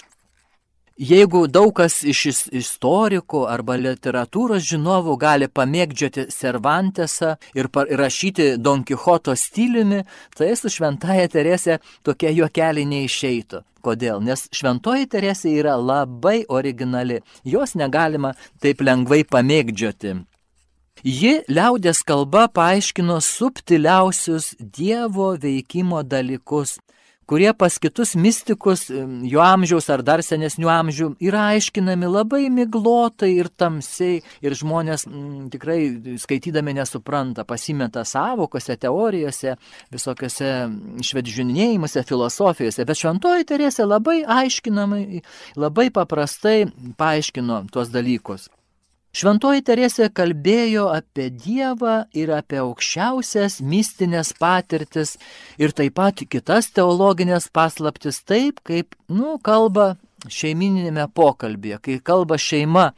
S1: Jeigu daug kas iš istorikų arba literatūros žinovų gali pamėgdžioti Cervantesą ir rašyti Don Quixoto stiliumi, tai su šventaja Teresė tokie juokeliai neišeitų. Kodėl? Nes šventoji Teresė yra labai originali, jos negalima taip lengvai pamėgdžioti. Ji liaudės kalba paaiškino subtiliausius Dievo veikimo dalykus kurie pas kitus mystikus jo amžiaus ar dar senesnių amžių yra aiškinami labai miglotai ir tamsiai ir žmonės m, tikrai skaitydami nesupranta, pasimeta savokose, teorijose, visokiose švedžiūnėjimuose, filosofijose, bet šventoji Teresė labai aiškinamai, labai paprastai paaiškino tuos dalykus. Šventoji Teresė kalbėjo apie Dievą ir apie aukščiausias mistinės patirtis ir taip pat kitas teologinės paslaptis taip, kaip, nu, kalba šeimininėme pokalbėje, kai kalba šeima,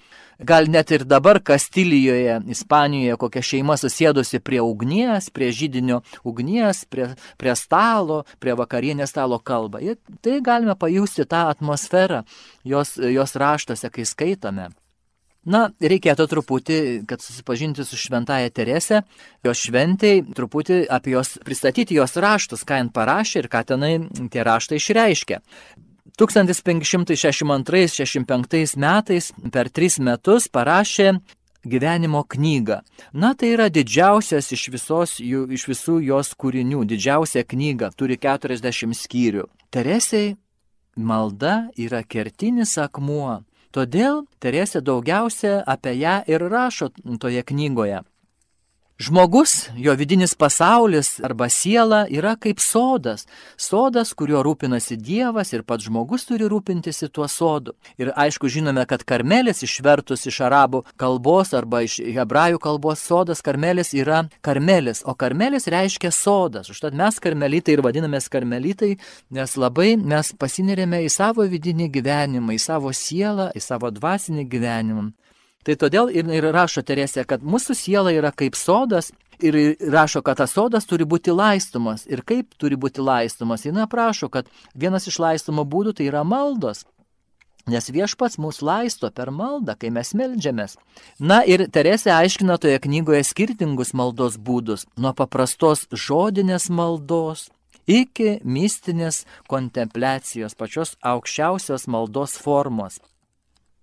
S1: gal net ir dabar Kastilijoje, Ispanijoje, kokia šeima susėdusi prie ugnies, prie žydinio ugnies, prie, prie stalo, prie vakarienės stalo kalba. Ir tai galime pajusti tą atmosferą jos, jos raštuose, kai skaitome. Na, reikėtų truputį, kad susipažinti su šventaja Terese, jos šventai, truputį apie jos pristatyti jos raštus, ką jin parašė ir ką tenai tie raštai išreiškia. 1562-65 metais per tris metus parašė gyvenimo knygą. Na, tai yra didžiausias iš, visos, iš visų jos kūrinių, didžiausia knyga, turi 40 skyrių. Teresiai malda yra kertinis akmuo Todėl Teresė daugiausia apie ją ir rašo toje knygoje. Žmogus, jo vidinis pasaulis arba siela yra kaip sodas. Sodas, kuriuo rūpinasi Dievas ir pats žmogus turi rūpintis tuo sodu. Ir aišku, žinome, kad karmelis išvertus iš arabų kalbos arba iš hebrajų kalbos sodas karmelis yra karmelis, o karmelis reiškia sodas. Užtat mes karmelitai ir vadinamės karmelitai, nes labai mes pasinerėme į savo vidinį gyvenimą, į savo sielą, į savo dvasinį gyvenimą. Tai todėl ir, ir rašo Teresė, kad mūsų siela yra kaip sodas ir rašo, kad tas sodas turi būti laistomas. Ir kaip turi būti laistomas? Jis aprašo, kad vienas iš laistomo būdų tai yra maldos. Nes viešpats mūsų laisto per maldą, kai mes melžiamės. Na ir Teresė aiškina toje knygoje skirtingus maldos būdus. Nuo paprastos žodinės maldos iki mistinės kontempliacijos, pačios aukščiausios maldos formos.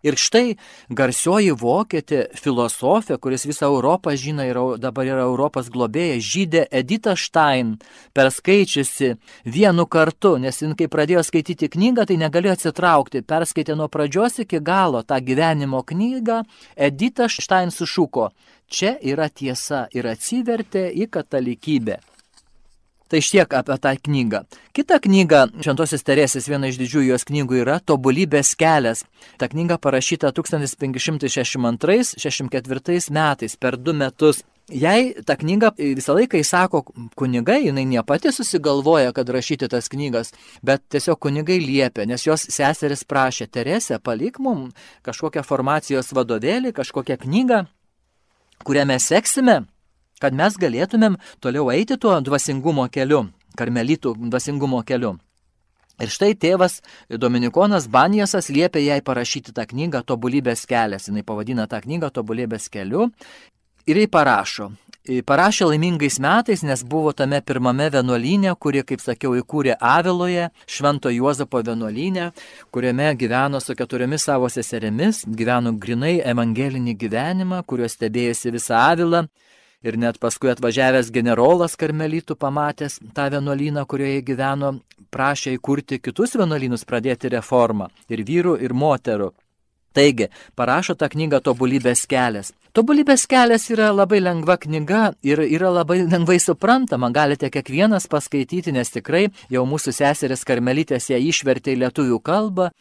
S1: Ir štai garsioji vokietė filosofė, kuris visą Europą žino ir dabar yra Europos globėja, žydė Edita Stein, perskaičiusi vienu kartu, nes jin kai pradėjo skaityti knygą, tai negalėjo atsitraukti, perskaitė nuo pradžios iki galo tą gyvenimo knygą, Edita Stein sušuko, čia yra tiesa ir atsivertė į katalikybę. Tai šiek apie tą knygą. Kita knyga, Šventosios Teresės, viena iš didžiųjų jos knygų yra Tobulybės kelias. Ta knyga parašyta 1562-64 metais, per du metus. Jei tą knygą visą laiką įsako kunigai, jinai ne pati susigalvoja, kad rašyti tas knygas, bet tiesiog kunigai liepia, nes jos seseris prašė, Teresė, palik mum kažkokią formacijos vadovėlį, kažkokią knygą, kurią mes seksime kad mes galėtumėm toliau eiti tuo dvasingumo keliu, karmelitų dvasingumo keliu. Ir štai tėvas Dominikonas Banijasas liepia jai parašyti tą knygą Tobulybės kelias. Jis pavadina tą knygą Tobulybės keliu ir jai parašo. Parašė laimingais metais, nes buvo tame pirmame vienuolynė, kuri, kaip sakiau, įkūrė Aviloje, Švento Juozapo vienuolynė, kuriame gyveno su keturiomis savo seserimis, gyveno grinai evangelinį gyvenimą, kuriuo stebėjusi visą Avilą Ir net paskui atvažiavęs generolas karmelitų pamatęs tą vienuolyną, kurioje gyveno, prašė įkurti kitus vienuolynus, pradėti reformą ir vyrų, ir moterų. Taigi, parašo tą knygą Tobulybės kelias. Tobulybės kelias yra labai lengva knyga ir yra labai lengvai suprantama, galite kiekvienas paskaityti, nes tikrai jau mūsų seseris Karmelitės ją išvertė į lietuvių kalbą,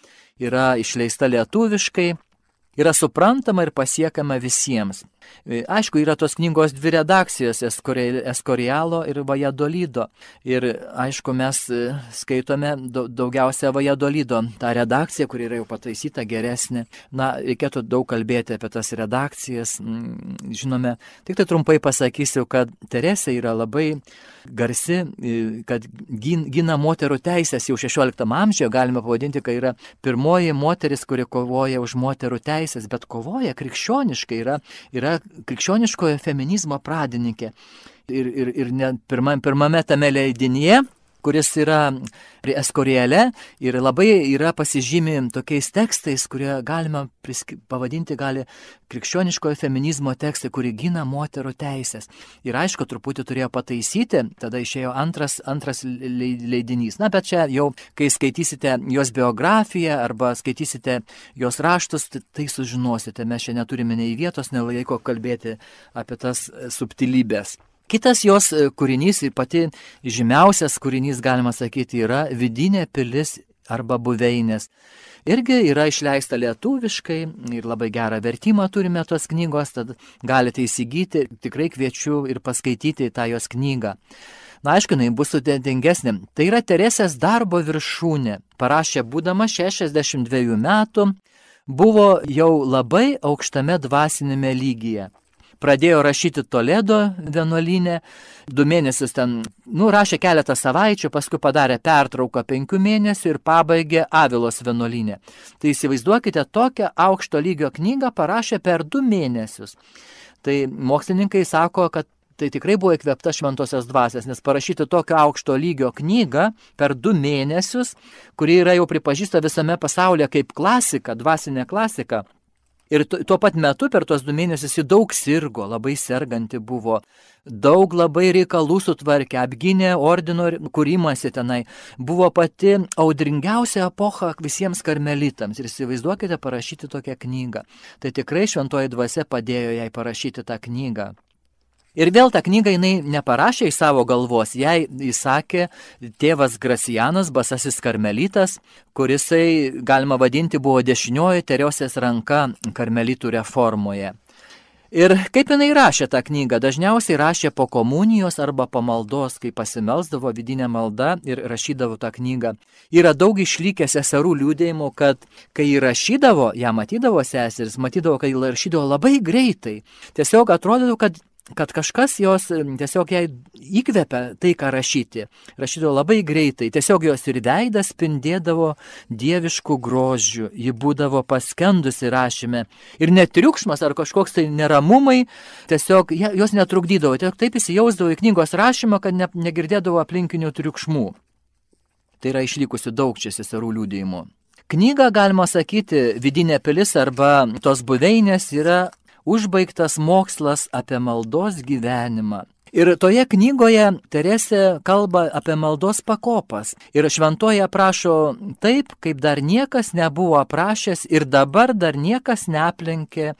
S1: yra išleista lietuviškai, yra suprantama ir pasiekiama visiems. E, aišku, yra tos knygos dvi redakcijos - Eskorialo ir Vajadolido. Ir aišku, mes e, skaitome daugiausia Vajadolido tą redakciją, kuri yra jau pataisyta geresnė. Na, reikėtų daug kalbėti apie tas redakcijas. Žinome, tik tai trumpai pasakysiu, kad Teresė yra labai garsi, e, kad gina moterų teisės jau 16 amžiuje, galime pavadinti, kad yra pirmoji moteris, kuri kovoja už moterų teisės, bet kovoja krikščioniškai, yra, yra krikščioniškojo feminizmo pradininkė. Ir, ir, ir ne, pirma, pirmame tame leidinyje kuris yra prie Eskorielė ir labai yra pasižymi tokiais tekstais, kurie galima priski, pavadinti gali krikščioniškojo feminizmo tekstai, kuri gina moterų teisės. Ir aišku, truputį turėjo pataisyti, tada išėjo antras, antras leidinys. Na, bet čia jau, kai skaitysite jos biografiją arba skaitysite jos raštus, tai, tai sužinosite. Mes čia neturime nei vietos, nei laiko kalbėti apie tas subtilybės. Kitas jos e, kūrinys ir pati žymiausias kūrinys, galima sakyti, yra vidinė pilis arba buveinės. Irgi yra išleista lietuviškai ir labai gerą vertimą turime tos knygos, tad galite įsigyti, tikrai kviečiu ir paskaityti tą jos knygą. Na, aišku, jinai bus sudėtingesnė. Tai yra Teresės darbo viršūnė. Parašė būdama 62 metų, buvo jau labai aukštame dvasinėme lygyje pradėjo rašyti Toledo vienuolinę, du mėnesius ten, nu, rašė keletą savaičių, paskui padarė pertrauką penkių mėnesių ir pabaigė Avilos vienuolinę. Tai įsivaizduokite, tokią aukšto lygio knygą parašė per du mėnesius. Tai mokslininkai sako, kad tai tikrai buvo įkvėpta šventosios dvasės, nes parašyti tokio aukšto lygio knygą per du mėnesius, kuri yra jau pripažįsta visame pasaulyje kaip klasika, dvasinė klasika, Ir tuo pat metu per tuos du mėnesius ji daug sirgo, labai serganti buvo, daug labai reikalų sutvarkė, apgynė ordino kūrimąsi tenai. Buvo pati audringiausia epocha visiems karmelitams. Ir įsivaizduokite parašyti tokią knygą. Tai tikrai šventoji dvasia padėjo jai parašyti tą knygą. Ir vėl tą knygą jinai neparašė iš savo galvos, jai įsakė tėvas Grasianas, basasis karmelitas, kurisai, galima vadinti, buvo dešinioji Teresės ranka karmelitų reformoje. Ir kaip jinai rašė tą knygą, dažniausiai rašė po komunijos arba pamaldos, kai pasimelsdavo vidinę maldą ir rašydavo tą knygą. Yra daug išlikę seserų liūdėjimų, kad kai įrašydavo, ją matydavo seseris, matydavo, kad jį rašydavo labai greitai. Tiesiog atrodydavo, kad kad kažkas jos tiesiog jai įkvepia tai, ką rašyti. Rašydavo labai greitai, tiesiog jos ir veidas spindėdavo dieviškų grožių, ji būdavo paskendusi rašyme. Ir net triukšmas ar kažkoks tai neramumai, tiesiog jos netrukdydavo, tiesiog taip įsijausdavo į knygos rašymą, kad ne, negirdėdavo aplinkinių triukšmų. Tai yra išlikusi daug čia seserų liūdėjimų. Knyga, galima sakyti, vidinė pilis arba tos buveinės yra užbaigtas mokslas apie maldos gyvenimą. Ir toje knygoje Teresė kalba apie maldos pakopas. Ir šventoje aprašo taip, kaip dar niekas nebuvo aprašęs ir dabar dar niekas neaplenkė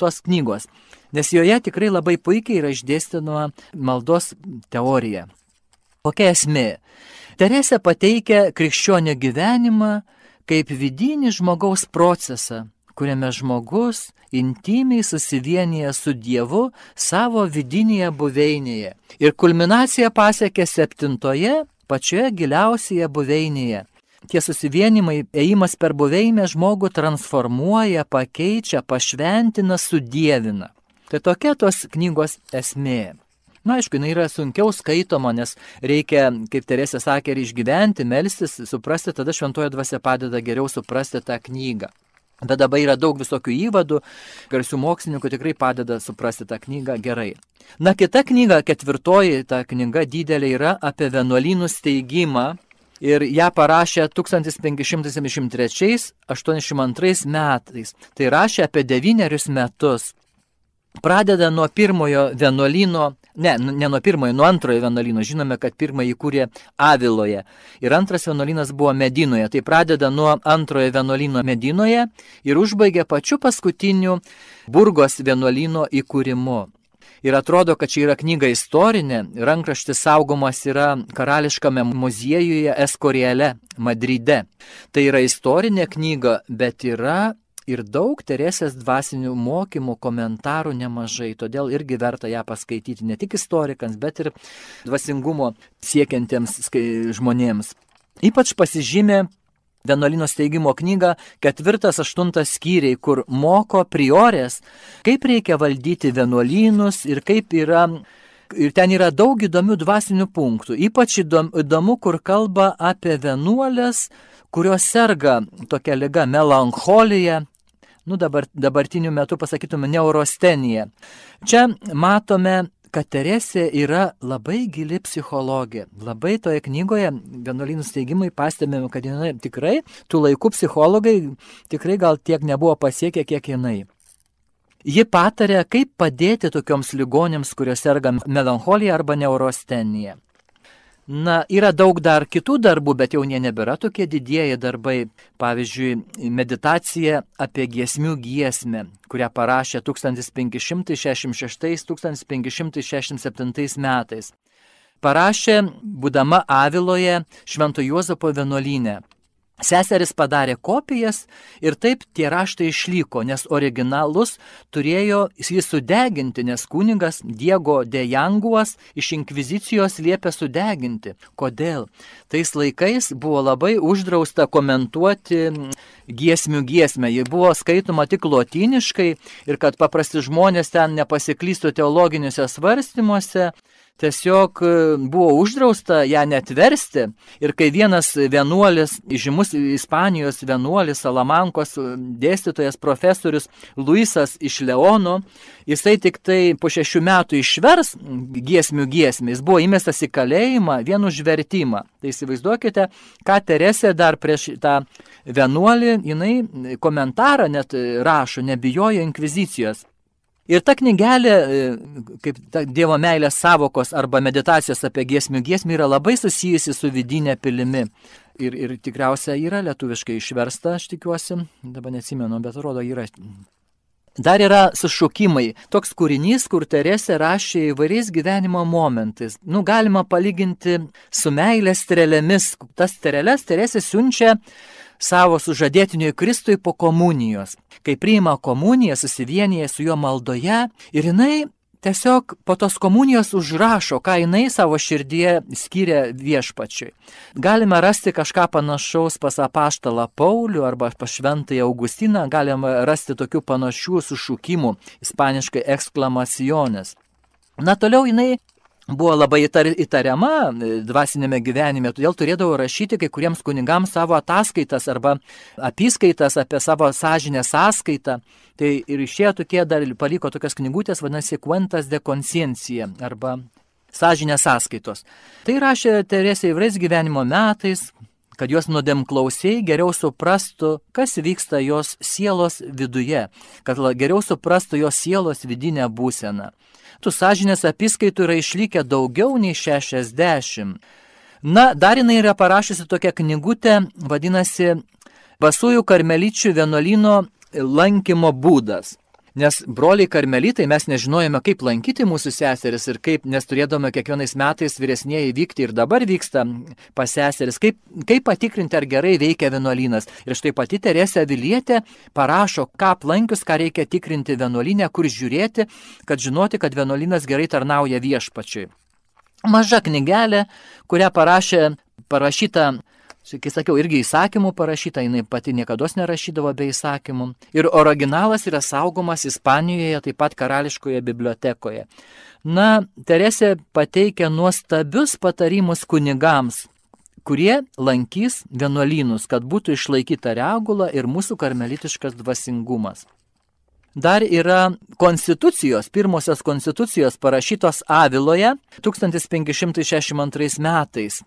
S1: tos knygos. Nes joje tikrai labai puikiai yra išdėstinama maldos teorija. Kokia esmė? Teresė pateikia krikščionio gyvenimą kaip vidinį žmogaus procesą, kuriame žmogus intimiai susivienyje su Dievu savo vidinėje buveinėje. Ir kulminacija pasiekė septintoje, pačioje giliausioje buveinėje. Tie susivienimai, ėjimas per buveinę žmogų transformuoja, pakeičia, pašventina, sudėvina. Tai tokia tos knygos esmė. Na, aišku, jinai yra sunkiau skaitoma, nes reikia, kaip Teresė sakė, ir išgyventi, melstis, suprasti, tada šventojo dvasia padeda geriau suprasti tą knygą. Bet dabar yra daug visokių įvadų, garsių mokslininkų tikrai padeda suprasti tą knygą gerai. Na, kita knyga, ketvirtoji, ta knyga didelė yra apie vienuolynų steigimą ir ją parašė 1573-82 metais. Tai rašė apie devynerius metus. Pradeda nuo pirmojo vienuolyno Ne, ne nuo pirmojo, nuo antrojo vienuolino. Žinome, kad pirmąjį kūrė Aviloje. Ir antras vienuolinas buvo Medinoje. Tai pradeda nuo antrojo vienuolino Medinoje ir užbaigia pačiu paskutiniu Burgos vienuolino įkūrimu. Ir atrodo, kad čia yra knyga istorinė, rankraštis saugomas yra karališkame muziejuje Eskoriele, Madride. Tai yra istorinė knyga, bet yra ir daug Teresės dvasinių mokymų, komentarų nemažai, todėl irgi verta ją paskaityti ne tik istorikams, bet ir dvasingumo siekiantiems žmonėms. Ypač pasižymė Vienuolino steigimo knyga ketvirtas, aštuntas skyriai, kur moko priorės, kaip reikia valdyti vienuolynus ir kaip yra Ir ten yra daug įdomių dvasinių punktų. Ypač įdomu, kur kalba apie vienuolės, kurios serga tokia lyga melancholija, nu dabar, dabartiniu metu pasakytume neurostenija. Čia matome kad Teresė yra labai gili psichologė. Labai toje knygoje vienuolynų steigimai pastebėjome, kad jinai tikrai, tų laikų psichologai tikrai gal tiek nebuvo pasiekę, kiek jinai. Ji patarė, kaip padėti tokioms ligonėms, kurios serga melancholija arba neurostenija. Na, yra daug dar kitų darbų, bet jau jie nebėra tokie didieji darbai. Pavyzdžiui, meditacija apie giesmių giesmę, kurią parašė 1566-1567 metais. Parašė, būdama Aviloje, Švento Juozapo vienuolynę. Seseris padarė kopijas ir taip tie raštai išliko, nes originalus turėjo jį sudeginti, nes kuningas Diego de Janguas iš inkvizicijos liepė sudeginti. Kodėl? Tais laikais buvo labai uždrausta komentuoti giesmių giesmę. Ji buvo skaitoma tik lotyniškai ir kad paprasti žmonės ten nepasiklystų teologiniuose svarstymuose, tiesiog e, buvo uždrausta ją net versti. Ir kai vienas vienuolis, žymus Ispanijos vienuolis, Salamankos e, dėstytojas profesorius Luisas iš Leono, jisai tik tai po šešių metų išvers giesmių giesmę, jis buvo įmestas į kalėjimą vien už vertimą. Tai įsivaizduokite, ką Teresė dar prieš tą vienuolį, jinai komentarą net rašo, nebijojo inkvizicijos. Ir ta knygelė, e, kaip ta Dievo meilės savokos arba meditacijos apie giesmių giesmį, yra labai susijusi su vidinė pilimi. Ir, ir tikriausia yra lietuviškai išversta, aš tikiuosi, dabar neatsimenu, bet atrodo yra. Dar yra sušūkimai. Toks kūrinys, kur Teresė rašė įvairiais gyvenimo momentais. Nu, galima palyginti su meilės strėlėmis. Tas strėlės Teresė siunčia savo sužadėtiniui Kristui po komunijos. Kai priima komuniją, susivienyje su juo maldoje ir jinai tiesiog po tos komunijos užrašo, ką jinai savo širdyje skiria viešpačiui. Galime rasti kažką panašaus pas apaštalą Paulių arba pas šventąją Augustiną, galime rasti tokių panašių sušūkimų, ispaniškai eksklamacionės. Na toliau jinai buvo labai įtar, įtariama e, dvasinėme gyvenime, todėl turėdavo rašyti kai kuriems kunigams savo ataskaitas arba apskaitas apie savo sąžinę sąskaitą. Tai ir išėjo tokie, dar paliko tokias knygutės, vadinasi, Quentas de Consciencija arba sąžinė sąskaitos. Tai rašė Teresė įvairiais gyvenimo metais, kad jos nuodėmklausiai geriau suprastų, kas vyksta jos sielos viduje, kad geriau suprastų jos sielos vidinę būseną tų sąžinės apiskaitų yra išlikę daugiau nei 60. Na, dar jinai yra parašysi tokią knygutę, vadinasi Basųjų karmelyčių vienuolino lankymo būdas. Nes broliai karmelitai mes nežinojome, kaip lankyti mūsų seseris ir kaip, nes turėdome kiekvienais metais vyresnėje vykti ir dabar vyksta pas seseris, kaip, kaip patikrinti, ar gerai veikia vienuolynas. Ir štai pati Teresė Vilietė parašo, ką aplankius, ką reikia tikrinti vienuolinę, kur žiūrėti, kad žinoti, kad vienuolynas gerai tarnauja viešpačiui. Maža knygelė, kurią parašė, parašyta Kai sakiau, irgi įsakymų parašyta, jinai pati niekada nerašydavo be įsakymų. Ir originalas yra saugomas Ispanijoje, taip pat karališkoje bibliotekoje. Na, Teresė pateikia nuostabius patarimus kunigams, kurie lankys vienuolynus, kad būtų išlaikyta regula ir mūsų karmelitiškas dvasingumas. Dar yra konstitucijos, pirmosios konstitucijos parašytos Aviloje 1562 metais.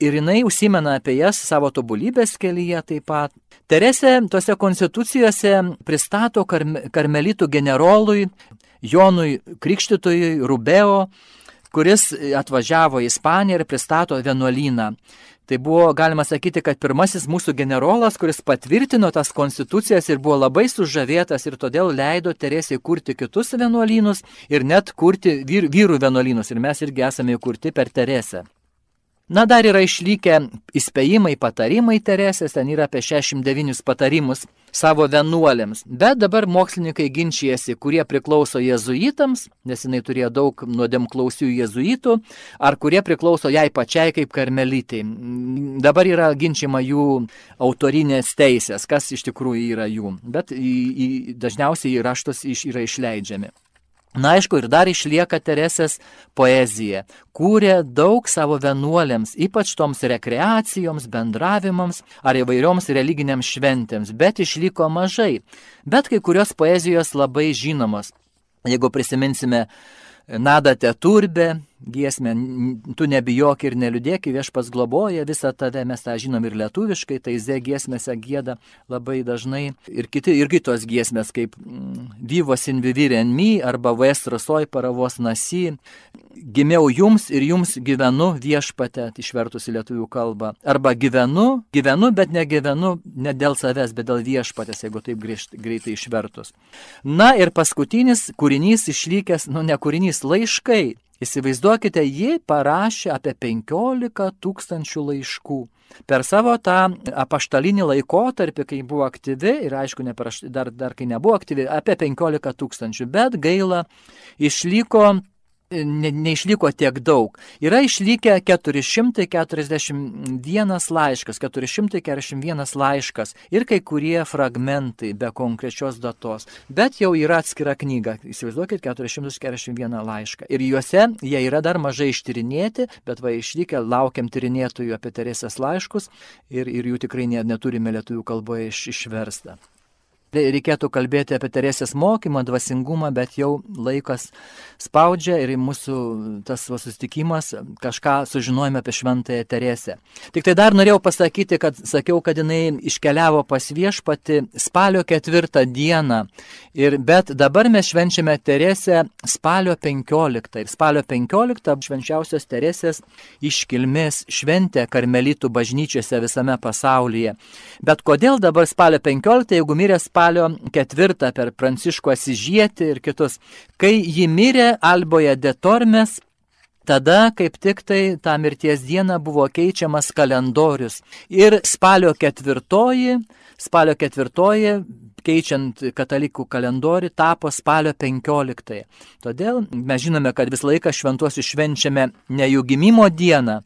S1: Ir jinai užsimena apie jas savo tobulybės kelyje taip pat. Teresė tose konstitucijose pristato karmelitų generolui Jonui Krikštytojui Rubeo, kuris atvažiavo į Ispaniją ir pristato vienuolyną. Tai buvo, galima sakyti, kad pirmasis mūsų generolas, kuris patvirtino tas konstitucijas ir buvo labai sužavėtas ir todėl leido Teresijai kurti kitus vienuolynus ir net kurti vyr, vyrų vienuolynus. Ir mes irgi esame įkurti per Teresę. Na, dar yra išlikę įspėjimai, patarimai Teresės, ten yra apie 69 patarimus savo vienuolėms. Bet dabar mokslininkai ginčijasi, kurie priklauso jezuitams, nes jinai turėjo daug nuodėmklausių jezuitų, ar kurie priklauso jai pačiai kaip karmelitai. Dabar yra ginčiama jų autorinės teisės, kas iš tikrųjų yra jų, bet į, į, dažniausiai raštus iš, yra išleidžiami. Na aišku, ir dar išlieka Teresės poezija. Kūrė daug savo vienuolėms, ypač toms rekreacijoms, bendravimams ar įvairioms religiniams šventėms, bet išliko mažai. Bet kai kurios poezijos labai žinomos. Jeigu prisiminsime Nada Teturbė, giesmę, tu nebijok ir neliūdėk, viešpas globoja visą tave, mes tą žinom ir lietuviškai, tai ze giesmėse gėda labai dažnai. Ir, kiti, ir kitos giesmės, kaip Vyvos in viviren mi arba Vestrosoj paravos nasi, gimiau jums ir jums gyvenu viešpate, išvertus į lietuvių kalbą. Arba gyvenu, gyvenu, bet negyvenu ne dėl savęs, bet dėl viešpatės, jeigu taip greitai išvertus. Na ir paskutinis kūrinys išlikęs, nu ne kūrinys, laiškai Įsivaizduokite, ji parašė apie 15 tūkstančių laiškų. Per savo tą apaštalinį laikotarpį, kai buvo aktyvi ir aišku, neparaš, dar, dar kai nebuvo aktyvi, apie 15 tūkstančių, bet gaila, išliko ne, neišliko tiek daug. Yra išlikę 441 laiškas, 441 laiškas ir kai kurie fragmentai be konkrečios datos. Bet jau yra atskira knyga. Įsivaizduokit 441 laišką. Ir juose jie yra dar mažai ištyrinėti, bet va išlikę laukiam tyrinėtojų apie Teresės laiškus ir, ir jų tikrai neturime lietuvių kalboje iš, išversta reikėtų kalbėti apie Teresės mokymą, dvasingumą, bet jau laikas spaudžia ir mūsų tas susitikimas kažką sužinojame apie šventąją Teresę. Tik tai dar norėjau pasakyti, kad sakiau, kad jinai iškeliavo pas viešpati spalio ketvirtą dieną, ir, bet dabar mes švenčiame Teresę spalio 15 ir spalio 15 švenčiausios Teresės iškilmės šventė karmelitų bažnyčiose visame pasaulyje. Bet kodėl dabar spalio 15, jeigu mirė spalio spalio ketvirtą per Pranciškų Asižietį ir kitus. Kai ji mirė Alboje de Tormes, Tada kaip tik tai tą mirties dieną buvo keičiamas kalendorius. Ir spalio ketvirtoji, spalio ketvirtoji keičiant katalikų kalendorių, tapo spalio 15. Todėl mes žinome, kad visą laiką šventuosius švenčiame ne jų gimimo dieną,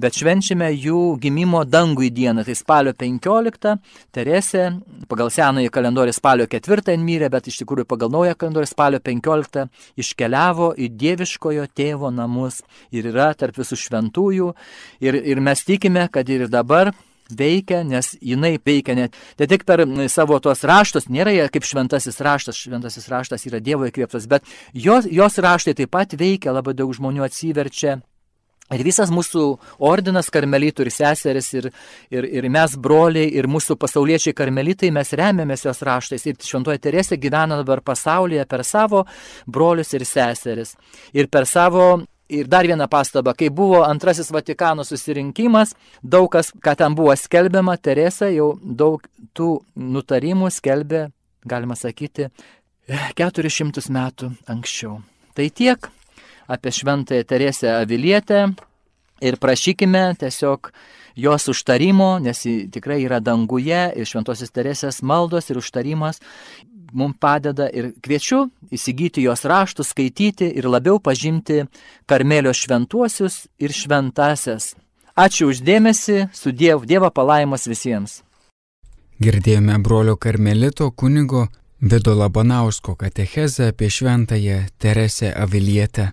S1: bet švenčiame jų gimimo dangui dieną. Tai spalio 15 Teresė pagal senąjį kalendorių spalio 4 mirė, bet iš tikrųjų pagal naują kalendorių spalio 15 iškeliavo į dieviškojo tėvo namus ir yra tarp visų šventųjų. Ir, ir mes tikime, kad ir dabar veikia, nes jinai veikia net ne tik per savo tuos raštus, nėra jie kaip šventasis raštas, šventasis raštas yra Dievo įkvėptas, bet jos, jos raštai taip pat veikia, labai daug žmonių atsiverčia. Ir visas mūsų ordinas karmelitų ir seseris, ir, ir, ir mes broliai, ir mūsų pasauliečiai karmelitai, mes remiamės jos raštais. Ir šventoji Teresė gyvena dabar pasaulyje per savo brolius ir seseris. Ir per savo Ir dar viena pastaba, kai buvo antrasis Vatikano susirinkimas, daug kas, ką ten buvo skelbiama, Teresa jau daug tų nutarimų skelbė, galima sakyti, 400 metų anksčiau. Tai tiek apie šventąją Teresę Avilietę ir prašykime tiesiog jos užtarimo, nes ji tikrai yra danguje ir šventosios Teresės maldos ir užtarimas mums padeda ir kviečiu įsigyti jos raštus, skaityti ir labiau pažinti Karmelio šventuosius ir šventasias. Ačiū uždėmesi, su Dievu, Dievo palaimas visiems.
S2: Girdėjome brolio Karmelito kunigo Vido Labanausko katechezę apie šventąją Teresę Avilietę.